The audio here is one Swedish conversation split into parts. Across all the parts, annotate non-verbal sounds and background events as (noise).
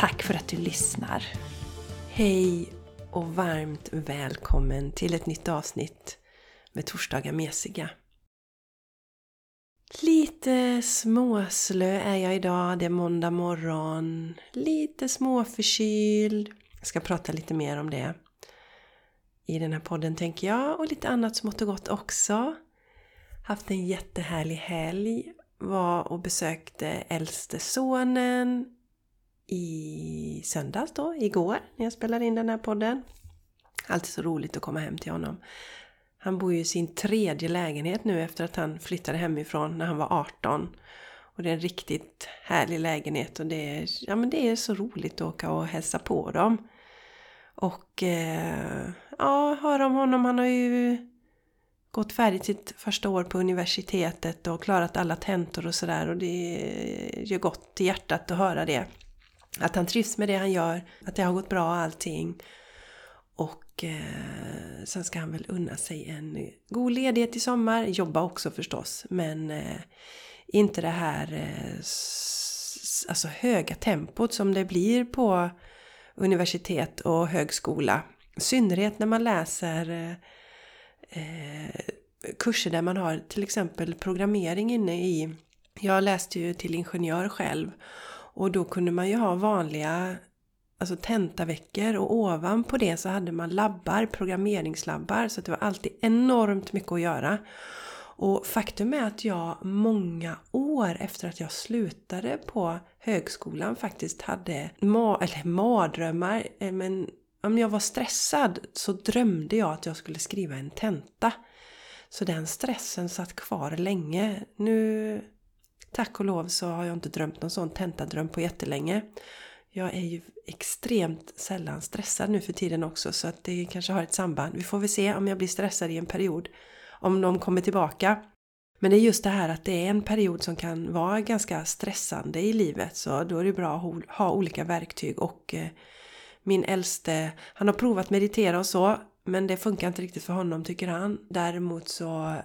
Tack för att du lyssnar! Hej och varmt välkommen till ett nytt avsnitt med Torsdagar mesiga. Lite småslö är jag idag, det är måndag morgon. Lite småförkyld. Jag ska prata lite mer om det i den här podden tänker jag och lite annat smått och gott också. Haft en jättehärlig helg. Var och besökte äldste sonen i söndags då, igår, när jag spelade in den här podden. Alltid så roligt att komma hem till honom. Han bor ju i sin tredje lägenhet nu efter att han flyttade hemifrån när han var 18. Och det är en riktigt härlig lägenhet och det är, ja, men det är så roligt att åka och hälsa på dem. Och eh, ja, höra om honom. Han har ju gått färdigt sitt första år på universitetet och klarat alla tentor och sådär. Och det gör gott i hjärtat att höra det. Att han trivs med det han gör, att det har gått bra allting. Och eh, sen ska han väl unna sig en god ledighet i sommar. Jobba också förstås. Men eh, inte det här eh, alltså höga tempot som det blir på universitet och högskola. I synnerhet när man läser eh, eh kurser där man har till exempel programmering inne i. Jag läste ju till ingenjör själv och då kunde man ju ha vanliga alltså tentaveckor och ovanpå det så hade man labbar, programmeringslabbar. Så det var alltid enormt mycket att göra. Och faktum är att jag många år efter att jag slutade på högskolan faktiskt hade ma eller mardrömmar. Eh, men om jag var stressad så drömde jag att jag skulle skriva en tenta. Så den stressen satt kvar länge. Nu Tack och lov så har jag inte drömt någon sån tentadröm på jättelänge. Jag är ju extremt sällan stressad nu för tiden också så att det kanske har ett samband. Vi får väl se om jag blir stressad i en period. Om de kommer tillbaka. Men det är just det här att det är en period som kan vara ganska stressande i livet så då är det bra att ha olika verktyg och eh, min äldste, han har provat meditera och så men det funkar inte riktigt för honom tycker han. Däremot så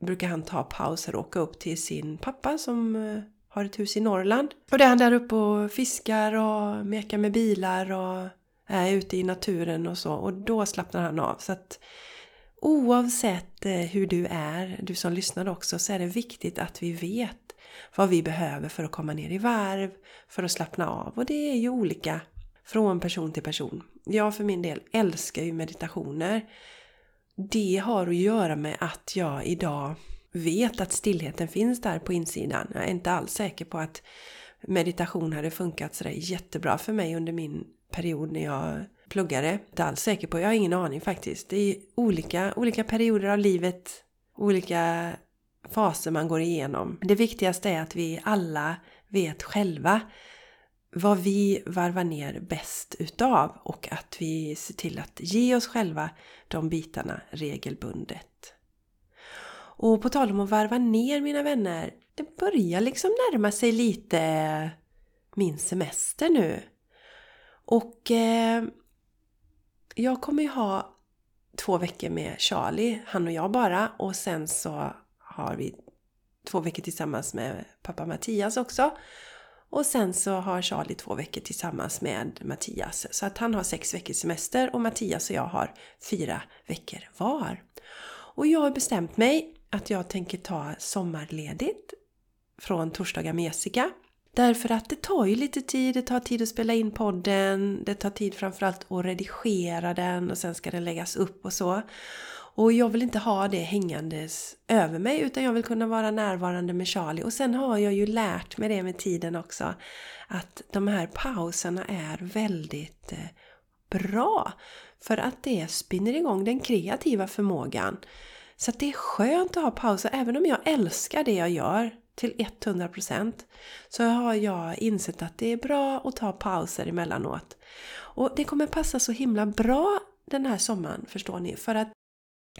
brukar han ta pauser och åka upp till sin pappa som eh, har ett hus i Norrland. Och där är han där uppe och fiskar och mekar med bilar och är ute i naturen och så. Och då slappnar han av. Så att oavsett eh, hur du är, du som lyssnar också, så är det viktigt att vi vet vad vi behöver för att komma ner i varv, för att slappna av. Och det är ju olika från person till person. Jag för min del älskar ju meditationer det har att göra med att jag idag vet att stillheten finns där på insidan. Jag är inte alls säker på att meditation hade funkat sådär jättebra för mig under min period när jag pluggade. Inte alls säker på, jag har ingen aning faktiskt. Det är olika, olika perioder av livet, olika faser man går igenom. Det viktigaste är att vi alla vet själva vad vi varvar ner bäst utav och att vi ser till att ge oss själva de bitarna regelbundet. Och på tal om att varva ner mina vänner, det börjar liksom närma sig lite min semester nu. Och eh, jag kommer ju ha två veckor med Charlie, han och jag bara. Och sen så har vi två veckor tillsammans med pappa Mattias också. Och sen så har Charlie två veckor tillsammans med Mattias. Så att han har sex veckors semester och Mattias och jag har fyra veckor var. Och jag har bestämt mig att jag tänker ta sommarledigt från torsdagar med Jessica. Därför att det tar ju lite tid, det tar tid att spela in podden, det tar tid framförallt att redigera den och sen ska den läggas upp och så. Och jag vill inte ha det hängandes över mig utan jag vill kunna vara närvarande med Charlie. Och sen har jag ju lärt mig det med tiden också. Att de här pauserna är väldigt eh, bra. För att det spinner igång den kreativa förmågan. Så att det är skönt att ha pauser även om jag älskar det jag gör. till 100% så har jag insett att det är bra att ta pauser emellanåt. Och det kommer passa så himla bra den här sommaren förstår ni för att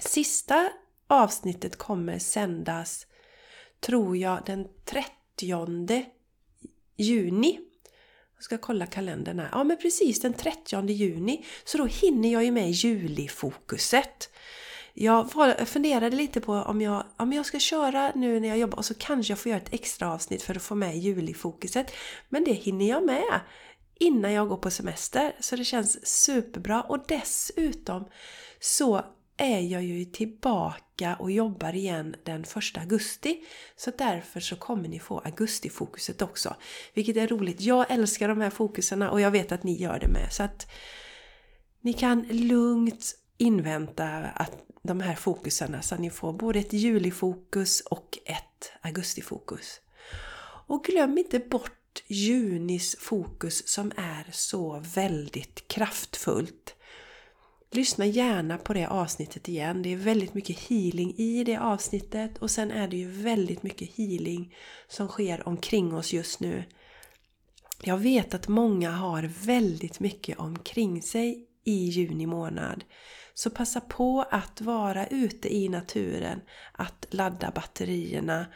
sista avsnittet kommer sändas tror jag den 30 juni. Jag ska kolla kalendern här. Ja men precis den 30 juni. Så då hinner jag ju med julifokuset. Jag funderade lite på om jag, om jag ska köra nu när jag jobbar och så kanske jag får göra ett extra avsnitt för att få med julifokuset. Men det hinner jag med innan jag går på semester. Så det känns superbra och dessutom så är jag ju tillbaka och jobbar igen den 1 augusti. Så därför så kommer ni få augustifokuset också. Vilket är roligt. Jag älskar de här fokuserna och jag vet att ni gör det med. Så att ni kan lugnt invänta att de här fokuserna så att ni får både ett julifokus och ett augustifokus. Och glöm inte bort junis fokus som är så väldigt kraftfullt. Lyssna gärna på det avsnittet igen. Det är väldigt mycket healing i det avsnittet och sen är det ju väldigt mycket healing som sker omkring oss just nu. Jag vet att många har väldigt mycket omkring sig i juni månad. Så passa på att vara ute i naturen, att ladda batterierna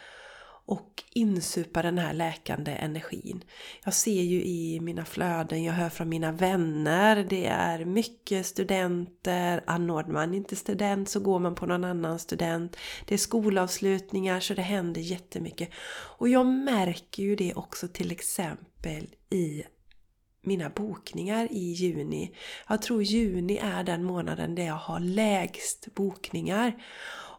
och insupa den här läkande energin. Jag ser ju i mina flöden, jag hör från mina vänner, det är mycket studenter, anordnar man inte student så går man på någon annan student. Det är skolavslutningar så det händer jättemycket. Och jag märker ju det också till exempel i mina bokningar i juni. Jag tror juni är den månaden där jag har lägst bokningar.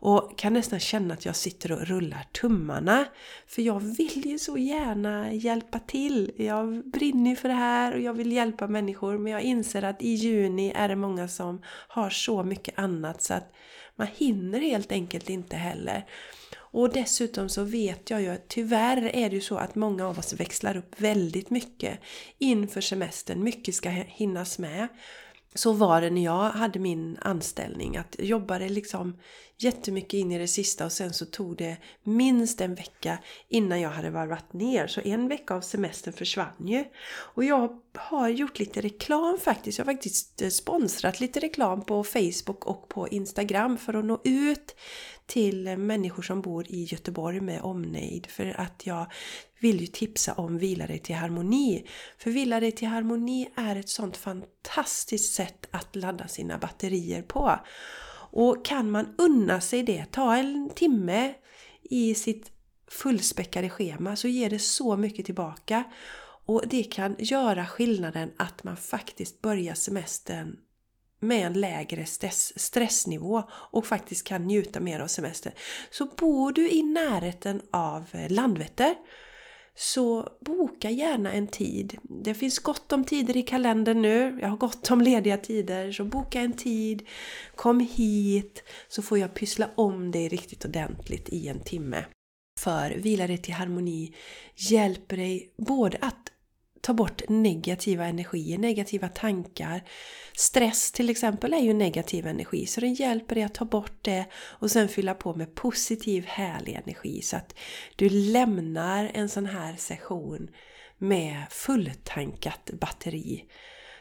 Och kan nästan känna att jag sitter och rullar tummarna. För jag vill ju så gärna hjälpa till. Jag brinner ju för det här och jag vill hjälpa människor. Men jag inser att i juni är det många som har så mycket annat så att man hinner helt enkelt inte heller. Och dessutom så vet jag ju att tyvärr är det ju så att många av oss växlar upp väldigt mycket inför semestern. Mycket ska hinnas med. Så var det när jag hade min anställning. Att jag jobbade liksom jättemycket in i det sista och sen så tog det minst en vecka innan jag hade varvat ner. Så en vecka av semestern försvann ju. Och jag har gjort lite reklam faktiskt. Jag har faktiskt eh, sponsrat lite reklam på Facebook och på Instagram för att nå ut till människor som bor i Göteborg med omnejd. För att jag vill ju tipsa om Vila dig till harmoni. För Vila dig till harmoni är ett sånt fantastiskt sätt att ladda sina batterier på. Och kan man unna sig det, ta en timme i sitt fullspäckade schema så ger det så mycket tillbaka. Och det kan göra skillnaden att man faktiskt börjar semestern med en lägre stress, stressnivå och faktiskt kan njuta mer av semester. Så bor du i närheten av eh, Landvetter så boka gärna en tid. Det finns gott om tider i kalendern nu. Jag har gott om lediga tider. Så boka en tid. Kom hit så får jag pyssla om dig riktigt ordentligt i en timme. För Vila dig till harmoni hjälper dig både att ta bort negativa energier, negativa tankar. Stress till exempel är ju negativ energi så den hjälper dig att ta bort det och sen fylla på med positiv härlig energi så att du lämnar en sån här session med fulltankat batteri.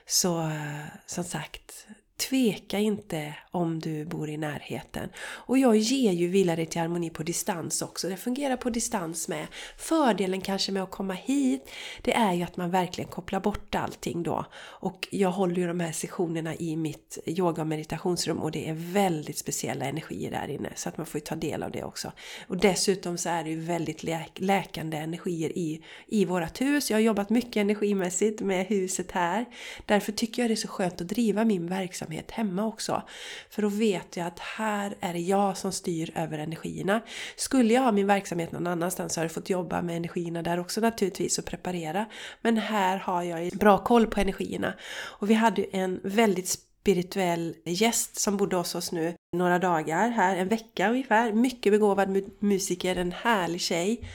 Så eh, som sagt, Tveka inte om du bor i närheten. Och jag ger ju Vila dig till harmoni på distans också. Det fungerar på distans med. Fördelen kanske med att komma hit, det är ju att man verkligen kopplar bort allting då. Och jag håller ju de här sessionerna i mitt yoga och meditationsrum och det är väldigt speciella energier där inne. Så att man får ju ta del av det också. Och dessutom så är det ju väldigt läk läkande energier i, i vårat hus. Jag har jobbat mycket energimässigt med huset här. Därför tycker jag det är så skönt att driva min verksamhet verksamhet hemma också. För då vet jag att här är det jag som styr över energierna. Skulle jag ha min verksamhet någon annanstans så har jag fått jobba med energierna där också naturligtvis och preparera. Men här har jag bra koll på energierna. Och vi hade ju en väldigt spirituell gäst som bodde hos oss nu några dagar här, en vecka ungefär. Mycket begåvad musiker, en härlig tjej.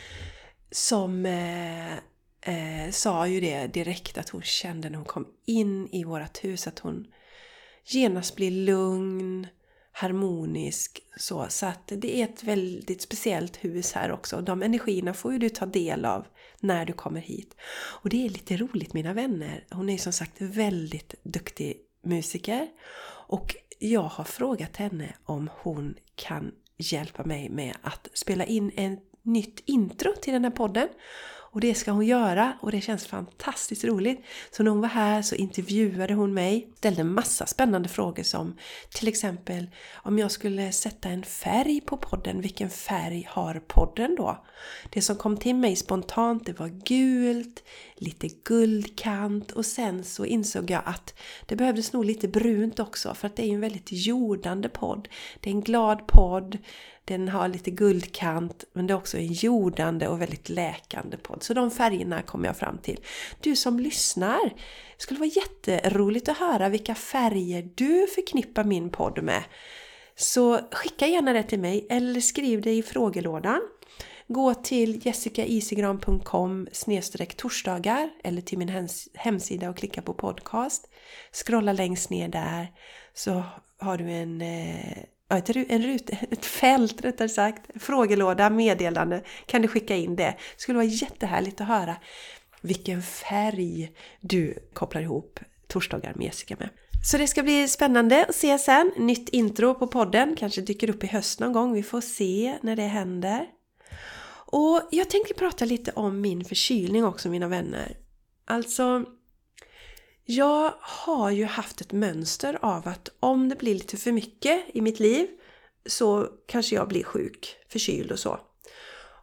Som eh, eh, sa ju det direkt att hon kände när hon kom in i vårat hus att hon genast blir lugn. harmonisk så. Så att det är ett väldigt speciellt hus här också. De energierna får ju du ta del av när du kommer hit. Och det är lite roligt mina vänner. Hon är ju som sagt väldigt duktig musiker. Och jag har frågat henne om hon kan hjälpa mig med att spela in ett nytt intro till den här podden. Och det ska hon göra och det känns fantastiskt roligt. Så när hon var här så intervjuade hon mig, ställde en massa spännande frågor som till exempel om jag skulle sätta en färg på podden, vilken färg har podden då? Det som kom till mig spontant det var gult, lite guldkant och sen så insåg jag att det behövdes nog lite brunt också för att det är en väldigt jordande podd. Det är en glad podd den har lite guldkant men det är också en jordande och väldigt läkande podd. Så de färgerna kom jag fram till. Du som lyssnar, det skulle vara jätteroligt att höra vilka färger du förknippar min podd med. Så skicka gärna det till mig eller skriv det i frågelådan. Gå till jessicaisigran.com torsdagar eller till min hemsida och klicka på podcast. Scrolla längst ner där så har du en eh, ett, en rut, (laughs) ett fält rättare sagt, frågelåda, meddelande, kan du skicka in det. Det skulle vara jättehärligt att höra vilken färg du kopplar ihop torsdagar med Jessica med. Så det ska bli spännande att se sen. Nytt intro på podden, kanske dyker upp i höst någon gång. Vi får se när det händer. Och jag tänkte prata lite om min förkylning också mina vänner. Alltså, jag har ju haft ett mönster av att om det blir lite för mycket i mitt liv så kanske jag blir sjuk, förkyld och så.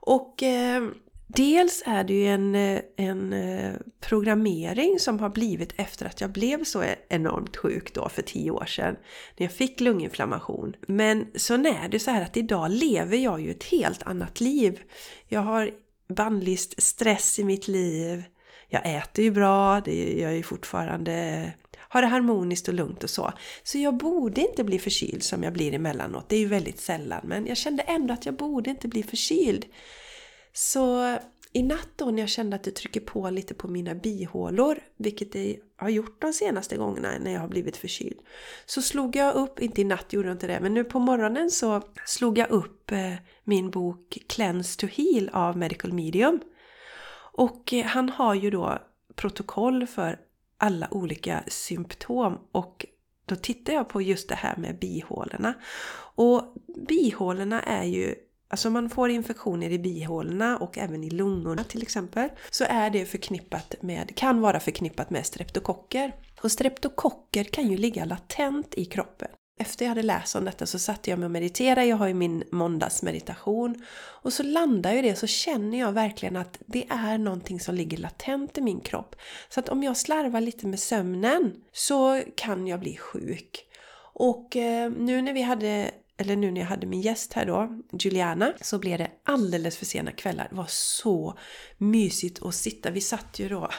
Och eh, dels är det ju en, eh, en eh, programmering som har blivit efter att jag blev så enormt sjuk då för tio år sedan. När jag fick lunginflammation. Men så är det så här att idag lever jag ju ett helt annat liv. Jag har bannlyst stress i mitt liv jag äter ju bra, det, jag är fortfarande har det harmoniskt och lugnt och så. Så jag borde inte bli förkyld som jag blir emellanåt. Det är ju väldigt sällan. Men jag kände ändå att jag borde inte bli förkyld. Så i natt då när jag kände att det trycker på lite på mina bihålor, vilket det har gjort de senaste gångerna när jag har blivit förkyld, så slog jag upp, inte i natt gjorde jag inte det, men nu på morgonen så slog jag upp eh, min bok Cleanse to Heal av Medical Medium. Och eh, han har ju då protokoll för alla olika symptom och då tittar jag på just det här med bihålorna. Och bihålorna är ju Alltså man får infektioner i bihålorna och även i lungorna till exempel. Så är det förknippat med, kan vara förknippat med streptokocker. Och streptokocker kan ju ligga latent i kroppen. Efter jag hade läst om detta så satte jag mig och mediterade, jag har ju min måndagsmeditation. Och så landar ju det så känner jag verkligen att det är någonting som ligger latent i min kropp. Så att om jag slarvar lite med sömnen så kan jag bli sjuk. Och eh, nu när vi hade eller nu när jag hade min gäst här då, Juliana, så blev det alldeles för sena kvällar. Det var så mysigt att sitta. Vi satt ju då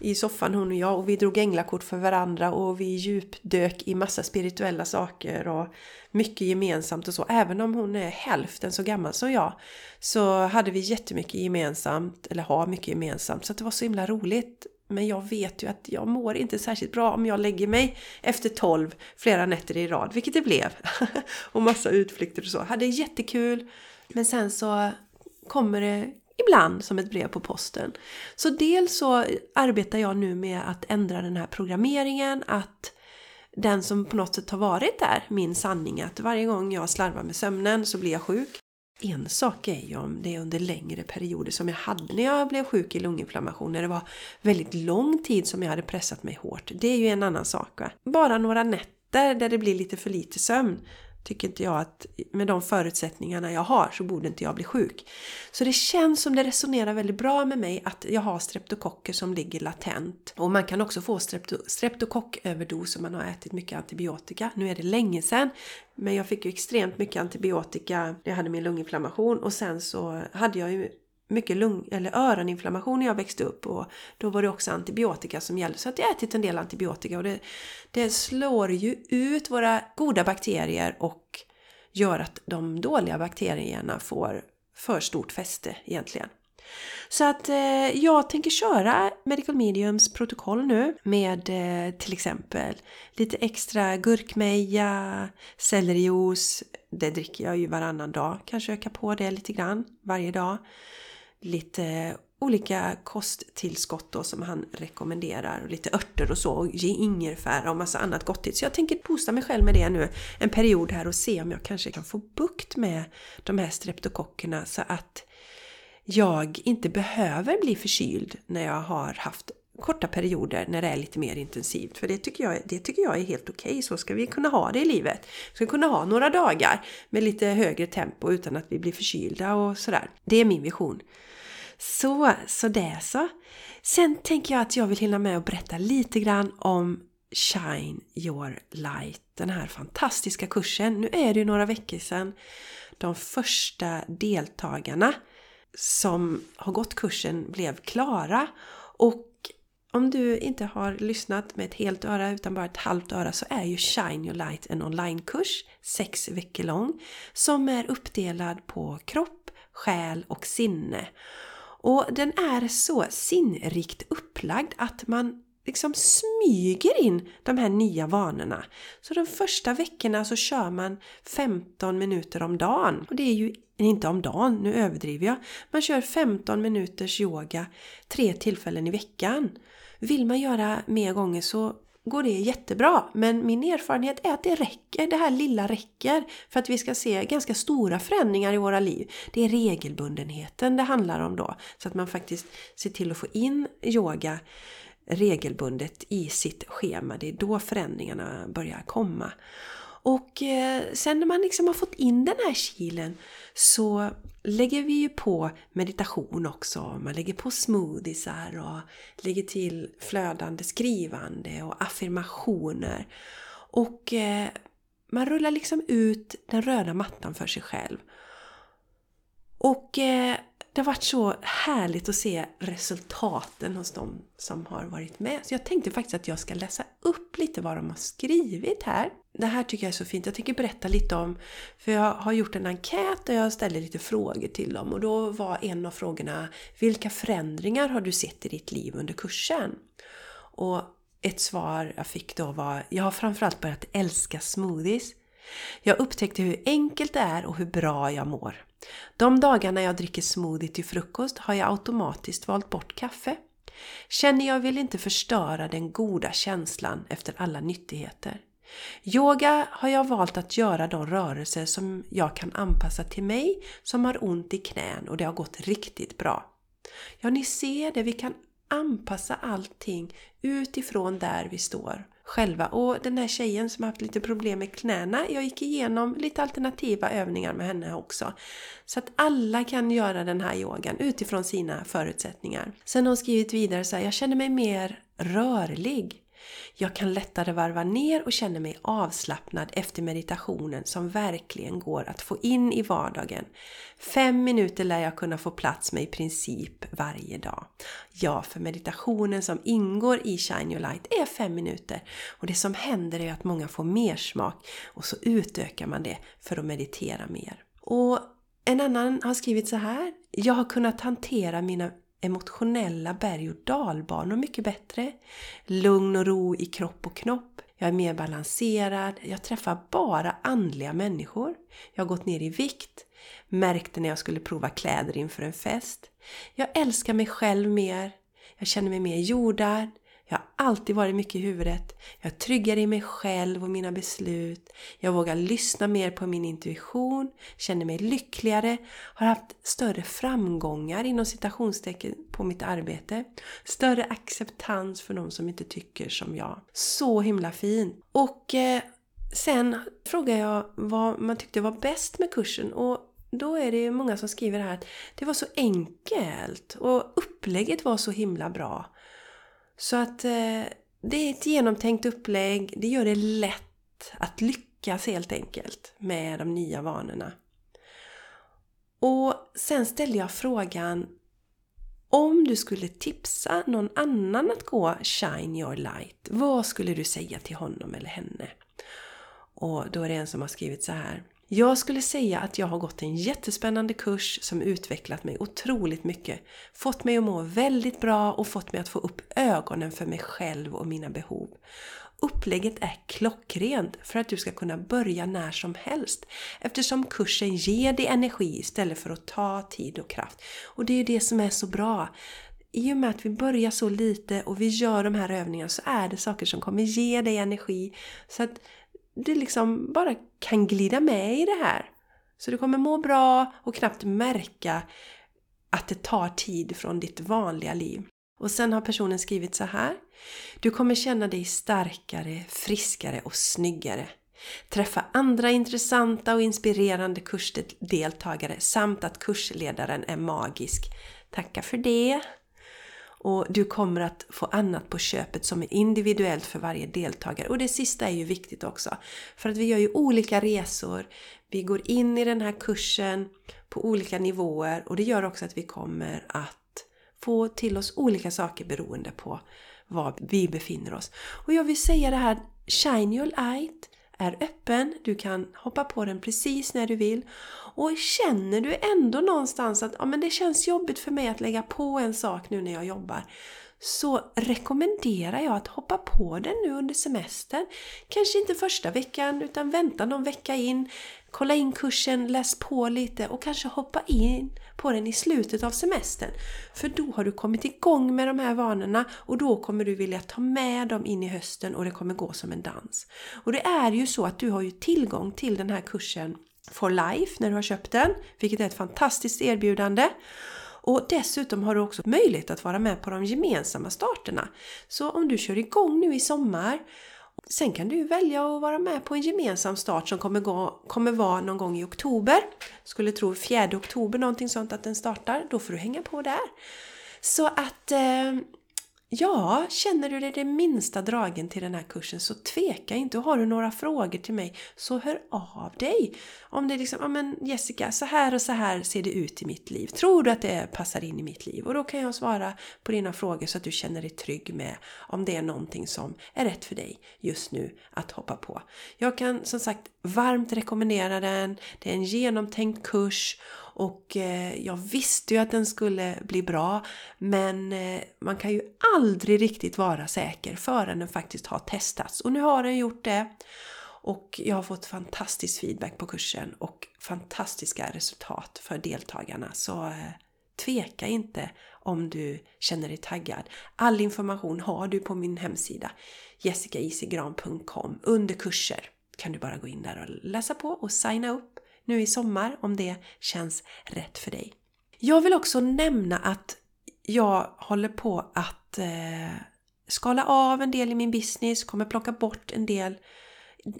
i soffan hon och jag och vi drog änglakort för varandra och vi djupdök i massa spirituella saker och mycket gemensamt och så. Även om hon är hälften så gammal som jag så hade vi jättemycket gemensamt, eller har mycket gemensamt, så det var så himla roligt. Men jag vet ju att jag mår inte särskilt bra om jag lägger mig efter 12 flera nätter i rad, vilket det blev. (laughs) och massa utflykter och så. Hade jättekul. Men sen så kommer det ibland som ett brev på posten. Så dels så arbetar jag nu med att ändra den här programmeringen, att den som på något sätt har varit där, min sanning, att varje gång jag slarvar med sömnen så blir jag sjuk. En sak är ju om det är under längre perioder som jag hade när jag blev sjuk i lunginflammation, när det var väldigt lång tid som jag hade pressat mig hårt. Det är ju en annan sak. Va? Bara några nätter där det blir lite för lite sömn tycker inte jag att med de förutsättningarna jag har så borde inte jag bli sjuk. Så det känns som det resonerar väldigt bra med mig att jag har streptokocker som ligger latent. Och man kan också få strepto streptokocköverdos om man har ätit mycket antibiotika. Nu är det länge sedan, men jag fick ju extremt mycket antibiotika när jag hade min lunginflammation och sen så hade jag ju mycket lung eller öroninflammation när jag växte upp och då var det också antibiotika som gällde. Så att jag har ätit en del antibiotika och det, det slår ju ut våra goda bakterier och gör att de dåliga bakterierna får för stort fäste egentligen. Så att eh, jag tänker köra Medical Mediums protokoll nu med eh, till exempel lite extra gurkmeja, sellerijuice. Det dricker jag ju varannan dag. Kanske öka på det lite grann varje dag. Lite olika kosttillskott då som han rekommenderar och lite örter och så och ge ingefära och massa annat gottigt. Så jag tänker posta mig själv med det nu en period här och se om jag kanske kan få bukt med de här streptokockerna så att jag inte behöver bli förkyld när jag har haft korta perioder när det är lite mer intensivt. För det tycker jag, det tycker jag är helt okej. Okay. Så ska vi kunna ha det i livet. Vi ska kunna ha några dagar med lite högre tempo utan att vi blir förkylda och sådär. Det är min vision. Så, så det så. Sen tänker jag att jag vill hinna med att berätta lite grann om Shine Your Light. Den här fantastiska kursen. Nu är det ju några veckor sedan de första deltagarna som har gått kursen blev klara. Och om du inte har lyssnat med ett helt öra utan bara ett halvt öra så är ju Shine Your Light en onlinekurs, sex veckor lång, som är uppdelad på kropp, själ och sinne. Och den är så sinnrikt upplagd att man liksom smyger in de här nya vanorna. Så de första veckorna så kör man 15 minuter om dagen. Och det är ju inte om dagen, nu överdriver jag. Man kör 15 minuters yoga tre tillfällen i veckan. Vill man göra mer gånger så går det jättebra. Men min erfarenhet är att det räcker, det här lilla räcker för att vi ska se ganska stora förändringar i våra liv. Det är regelbundenheten det handlar om då. Så att man faktiskt ser till att få in yoga regelbundet i sitt schema. Det är då förändringarna börjar komma. Och eh, sen när man liksom har fått in den här kilen så lägger vi ju på meditation också. Man lägger på smoothiesar och lägger till flödande skrivande och affirmationer. Och eh, man rullar liksom ut den röda mattan för sig själv. Och eh, det har varit så härligt att se resultaten hos de som har varit med. Så jag tänkte faktiskt att jag ska läsa upp lite vad de har skrivit här. Det här tycker jag är så fint. Jag tänker berätta lite om, för jag har gjort en enkät där jag ställde lite frågor till dem. Och då var en av frågorna, vilka förändringar har du sett i ditt liv under kursen? Och ett svar jag fick då var, jag har framförallt börjat älska smoothies. Jag upptäckte hur enkelt det är och hur bra jag mår. De dagarna jag dricker smoothie till frukost har jag automatiskt valt bort kaffe. Känner jag vill inte förstöra den goda känslan efter alla nyttigheter. Yoga har jag valt att göra de rörelser som jag kan anpassa till mig som har ont i knän och det har gått riktigt bra. Ja, ni ser det, vi kan anpassa allting utifrån där vi står själva. Och den här tjejen som har haft lite problem med knäna, jag gick igenom lite alternativa övningar med henne också. Så att alla kan göra den här yogan utifrån sina förutsättningar. Sen har hon skrivit vidare så här, jag känner mig mer rörlig. Jag kan lättare varva ner och känner mig avslappnad efter meditationen som verkligen går att få in i vardagen. Fem minuter lär jag kunna få plats med i princip varje dag. Ja, för meditationen som ingår i Shine Your Light är fem minuter. Och det som händer är att många får mer smak och så utökar man det för att meditera mer. Och en annan har skrivit så här. Jag har kunnat hantera mina emotionella berg och dalbanor mycket bättre. Lugn och ro i kropp och knopp. Jag är mer balanserad. Jag träffar bara andliga människor. Jag har gått ner i vikt. Märkte när jag skulle prova kläder inför en fest. Jag älskar mig själv mer. Jag känner mig mer jordad. Jag har alltid varit mycket i huvudet. Jag är tryggare i mig själv och mina beslut. Jag vågar lyssna mer på min intuition, känner mig lyckligare, har haft större framgångar inom citationstecken på mitt arbete. Större acceptans för de som inte tycker som jag. Så himla fint! Och eh, sen frågar jag vad man tyckte var bäst med kursen och då är det många som skriver här att det var så enkelt och upplägget var så himla bra. Så att eh, det är ett genomtänkt upplägg. Det gör det lätt att lyckas helt enkelt med de nya vanorna. Och sen ställde jag frågan om du skulle tipsa någon annan att gå Shine Your Light, vad skulle du säga till honom eller henne? Och då är det en som har skrivit så här. Jag skulle säga att jag har gått en jättespännande kurs som utvecklat mig otroligt mycket. Fått mig att må väldigt bra och fått mig att få upp ögonen för mig själv och mina behov. Upplägget är klockrent för att du ska kunna börja när som helst eftersom kursen ger dig energi istället för att ta tid och kraft. Och det är det som är så bra. I och med att vi börjar så lite och vi gör de här övningarna så är det saker som kommer ge dig energi så att du liksom bara kan glida med i det här. Så du kommer må bra och knappt märka att det tar tid från ditt vanliga liv. Och sen har personen skrivit så här. Du kommer känna dig starkare, friskare och snyggare. Träffa andra intressanta och inspirerande kursdeltagare samt att kursledaren är magisk. Tacka för det! Och du kommer att få annat på köpet som är individuellt för varje deltagare. Och det sista är ju viktigt också. För att vi gör ju olika resor. Vi går in i den här kursen på olika nivåer och det gör också att vi kommer att få till oss olika saker beroende på var vi befinner oss. Och jag vill säga det här, Shine Your Light är öppen, du kan hoppa på den precis när du vill. Och känner du ändå någonstans att ja, men det känns jobbigt för mig att lägga på en sak nu när jag jobbar så rekommenderar jag att hoppa på den nu under semestern. Kanske inte första veckan utan vänta någon vecka in, kolla in kursen, läs på lite och kanske hoppa in på den i slutet av semestern. För då har du kommit igång med de här vanorna och då kommer du vilja ta med dem in i hösten och det kommer gå som en dans. Och det är ju så att du har ju tillgång till den här kursen for life när du har köpt den, vilket är ett fantastiskt erbjudande. Och dessutom har du också möjlighet att vara med på de gemensamma starterna. Så om du kör igång nu i sommar Sen kan du välja att vara med på en gemensam start som kommer, gå, kommer vara någon gång i oktober. Skulle tro 4 oktober någonting sånt att den startar. Då får du hänga på där. Så att eh, Ja, känner du dig det minsta dragen till den här kursen så tveka inte. Och har du några frågor till mig så hör av dig. Om det är liksom, ja men Jessica, så här och så här ser det ut i mitt liv. Tror du att det passar in i mitt liv? Och då kan jag svara på dina frågor så att du känner dig trygg med om det är någonting som är rätt för dig just nu att hoppa på. Jag kan som sagt varmt rekommendera den. Det är en genomtänkt kurs och eh, jag visste ju att den skulle bli bra men eh, man kan ju aldrig riktigt vara säker förrän den faktiskt har testats. Och nu har den gjort det. Och jag har fått fantastisk feedback på kursen och fantastiska resultat för deltagarna. Så eh, tveka inte om du känner dig taggad. All information har du på min hemsida jessicaisigran.com under kurser. kan du bara gå in där och läsa på och signa upp nu i sommar om det känns rätt för dig. Jag vill också nämna att jag håller på att eh, skala av en del i min business, kommer plocka bort en del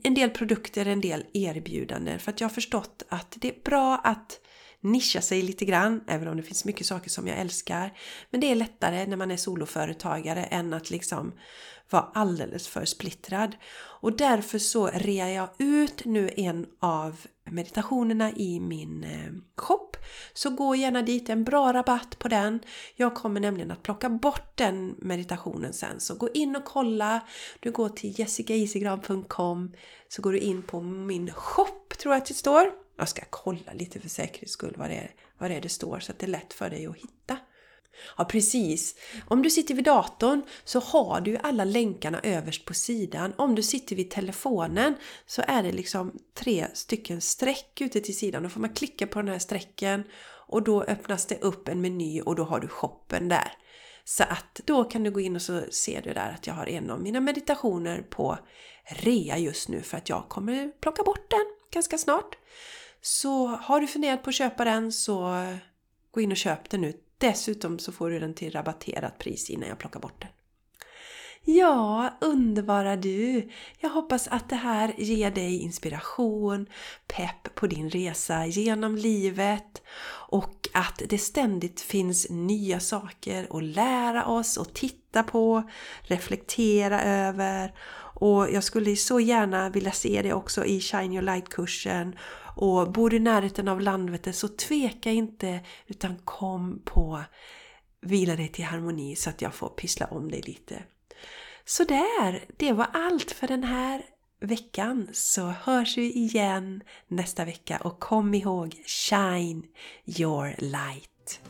en del produkter, en del erbjudanden för att jag har förstått att det är bra att nischa sig lite grann, även om det finns mycket saker som jag älskar. Men det är lättare när man är soloföretagare än att liksom vara alldeles för splittrad. Och därför så rear jag ut nu en av meditationerna i min eh, shop. Så gå gärna dit, en bra rabatt på den. Jag kommer nämligen att plocka bort den meditationen sen. Så gå in och kolla. Du går till jessicaisigran.com så går du in på min shop, tror jag att det står. Jag ska kolla lite för säkerhets skull vad det är, vad det, är det står så att det är lätt för dig att hitta. Ja precis. Om du sitter vid datorn så har du alla länkarna överst på sidan. Om du sitter vid telefonen så är det liksom tre stycken streck ute till sidan. Då får man klicka på den här strecken och då öppnas det upp en meny och då har du shoppen där. Så att då kan du gå in och så ser du där att jag har en av mina meditationer på rea just nu för att jag kommer plocka bort den ganska snart. Så har du funderat på att köpa den så gå in och köp den nu. Dessutom så får du den till rabatterat pris innan jag plockar bort den. Ja, underbara du! Jag hoppas att det här ger dig inspiration, pepp på din resa genom livet och att det ständigt finns nya saker att lära oss och titta på, reflektera över och jag skulle så gärna vilja se det också i Shine Your Light-kursen och bor du i närheten av Landvetter så tveka inte utan kom på Vila dig till harmoni så att jag får pyssla om dig lite. Så där, det var allt för den här veckan så hörs vi igen nästa vecka och kom ihåg Shine your light!